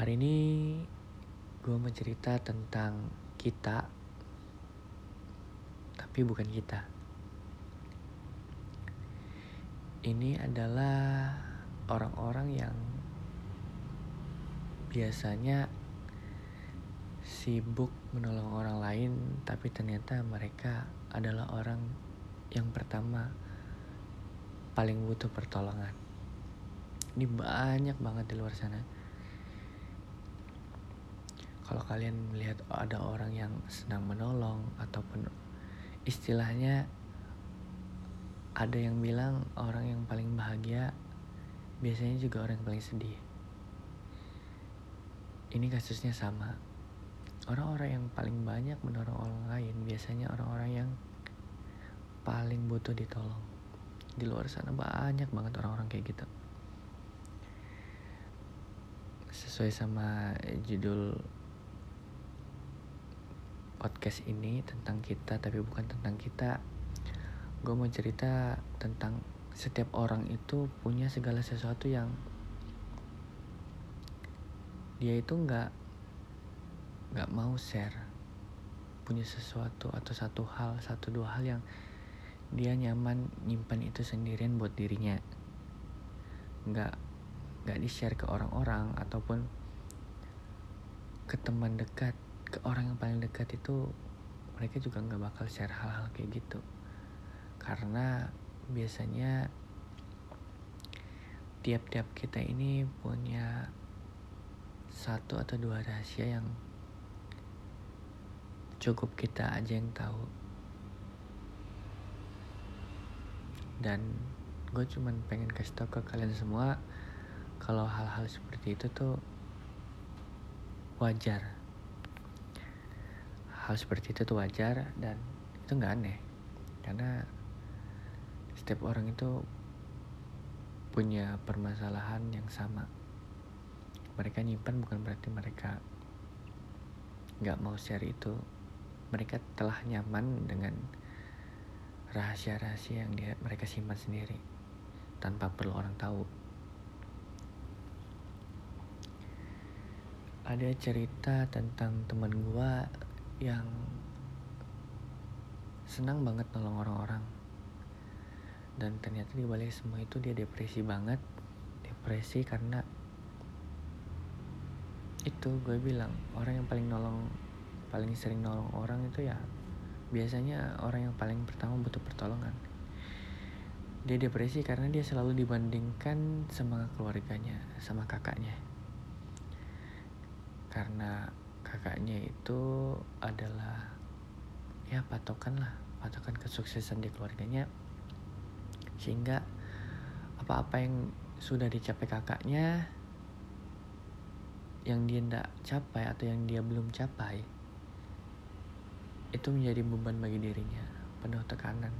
Hari ini gue mau cerita tentang kita, tapi bukan kita. Ini adalah orang-orang yang biasanya sibuk menolong orang lain, tapi ternyata mereka adalah orang yang pertama paling butuh pertolongan. Ini banyak banget di luar sana. Kalau kalian melihat ada orang yang senang menolong ataupun istilahnya ada yang bilang orang yang paling bahagia biasanya juga orang yang paling sedih. Ini kasusnya sama. Orang-orang yang paling banyak menolong orang lain biasanya orang-orang yang paling butuh ditolong. Di luar sana banyak banget orang-orang kayak gitu. Sesuai sama judul podcast ini tentang kita tapi bukan tentang kita. Gue mau cerita tentang setiap orang itu punya segala sesuatu yang dia itu nggak nggak mau share. Punya sesuatu atau satu hal satu dua hal yang dia nyaman nyimpan itu sendirian buat dirinya. Nggak nggak di share ke orang-orang ataupun ke teman dekat ke orang yang paling dekat itu mereka juga nggak bakal share hal-hal kayak gitu. Karena biasanya tiap-tiap kita ini punya satu atau dua rahasia yang cukup kita aja yang tahu. Dan gue cuman pengen kasih tau ke kalian semua kalau hal-hal seperti itu tuh wajar hal seperti itu tuh wajar dan itu nggak aneh. Karena setiap orang itu punya permasalahan yang sama. Mereka nyimpan bukan berarti mereka nggak mau share itu. Mereka telah nyaman dengan rahasia-rahasia yang dia mereka simpan sendiri tanpa perlu orang tahu. Ada cerita tentang teman gua yang senang banget nolong orang-orang. Dan ternyata di balik semua itu dia depresi banget. Depresi karena itu gue bilang orang yang paling nolong paling sering nolong orang itu ya biasanya orang yang paling pertama butuh pertolongan. Dia depresi karena dia selalu dibandingkan sama keluarganya sama kakaknya. Karena kakaknya itu adalah ya patokan lah patokan kesuksesan di keluarganya. Sehingga apa-apa yang sudah dicapai kakaknya yang dia tidak capai atau yang dia belum capai itu menjadi beban bagi dirinya penuh tekanan.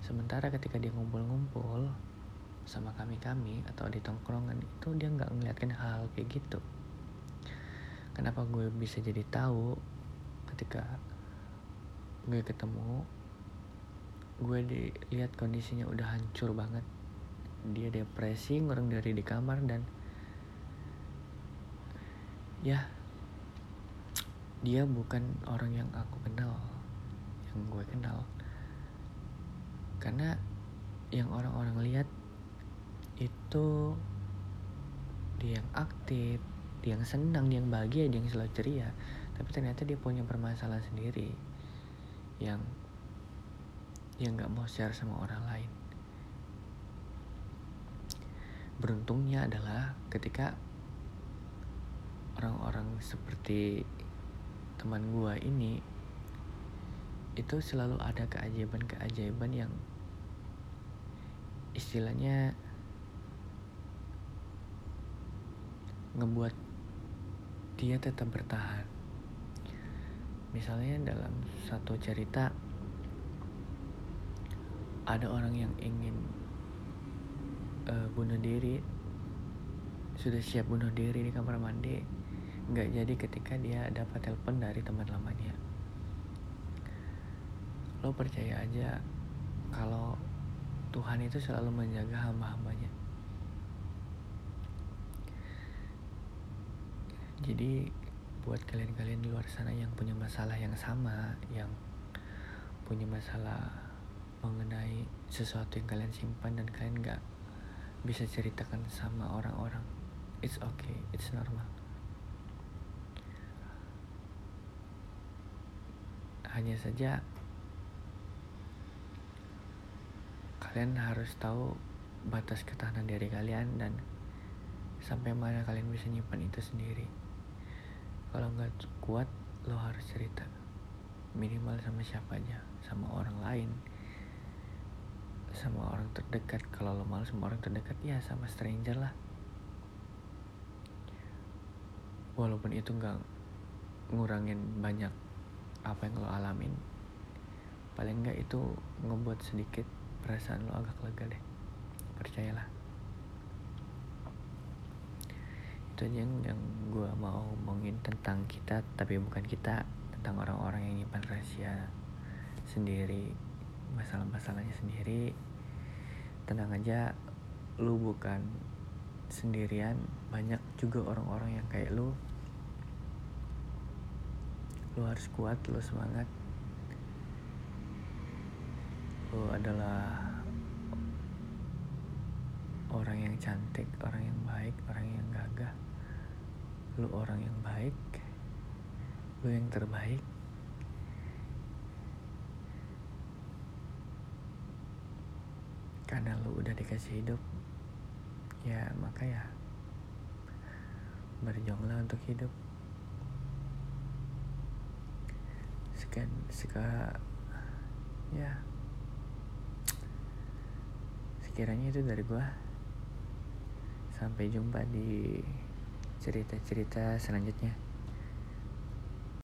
Sementara ketika dia ngumpul-ngumpul sama kami-kami atau di tongkrongan itu dia nggak ngeliatkan hal kayak gitu kenapa gue bisa jadi tahu ketika gue ketemu gue dilihat kondisinya udah hancur banget. Dia depresi ngurung diri di kamar dan ya dia bukan orang yang aku kenal yang gue kenal. Karena yang orang-orang lihat itu dia yang aktif dia yang senang dia yang bahagia dia yang selalu ceria. Tapi ternyata dia punya permasalahan sendiri yang yang nggak mau share sama orang lain. Beruntungnya adalah ketika orang-orang seperti teman gua ini itu selalu ada keajaiban-keajaiban yang istilahnya ngebuat dia tetap bertahan. Misalnya dalam satu cerita ada orang yang ingin uh, bunuh diri. Sudah siap bunuh diri di kamar mandi. Nggak jadi ketika dia dapat telepon dari teman lamanya lo percaya aja kalau Tuhan itu selalu menjaga hamba-hambanya jadi buat kalian-kalian di luar sana yang punya masalah yang sama yang punya masalah mengenai sesuatu yang kalian simpan dan kalian gak bisa ceritakan sama orang-orang it's okay it's normal. Hanya saja kalian harus tahu batas ketahanan diri kalian dan sampai mana kalian bisa nyimpan itu sendiri kalau nggak kuat lo harus cerita minimal sama siapa aja sama orang lain. Sama orang terdekat. Kalau lo malu sama orang terdekat ya sama stranger lah. Walaupun itu nggak ngurangin banyak apa yang lo alamin paling nggak itu ngebuat sedikit perasaan lo agak lega deh. Percayalah aja yang, yang gue mau ngomongin tentang kita tapi bukan kita tentang orang-orang yang nyimpan rahasia sendiri masalah-masalahnya sendiri. Tenang aja lu bukan sendirian banyak juga orang-orang yang kayak lu. Lu harus kuat lu semangat. Lu adalah orang yang cantik orang yang baik orang yang gagah. Lu orang yang baik lu yang terbaik. Karena lu udah dikasih hidup ya maka ya berjuanglah untuk hidup. Sekian seka ya. Sekiranya itu dari gua sampai jumpa di cerita-cerita selanjutnya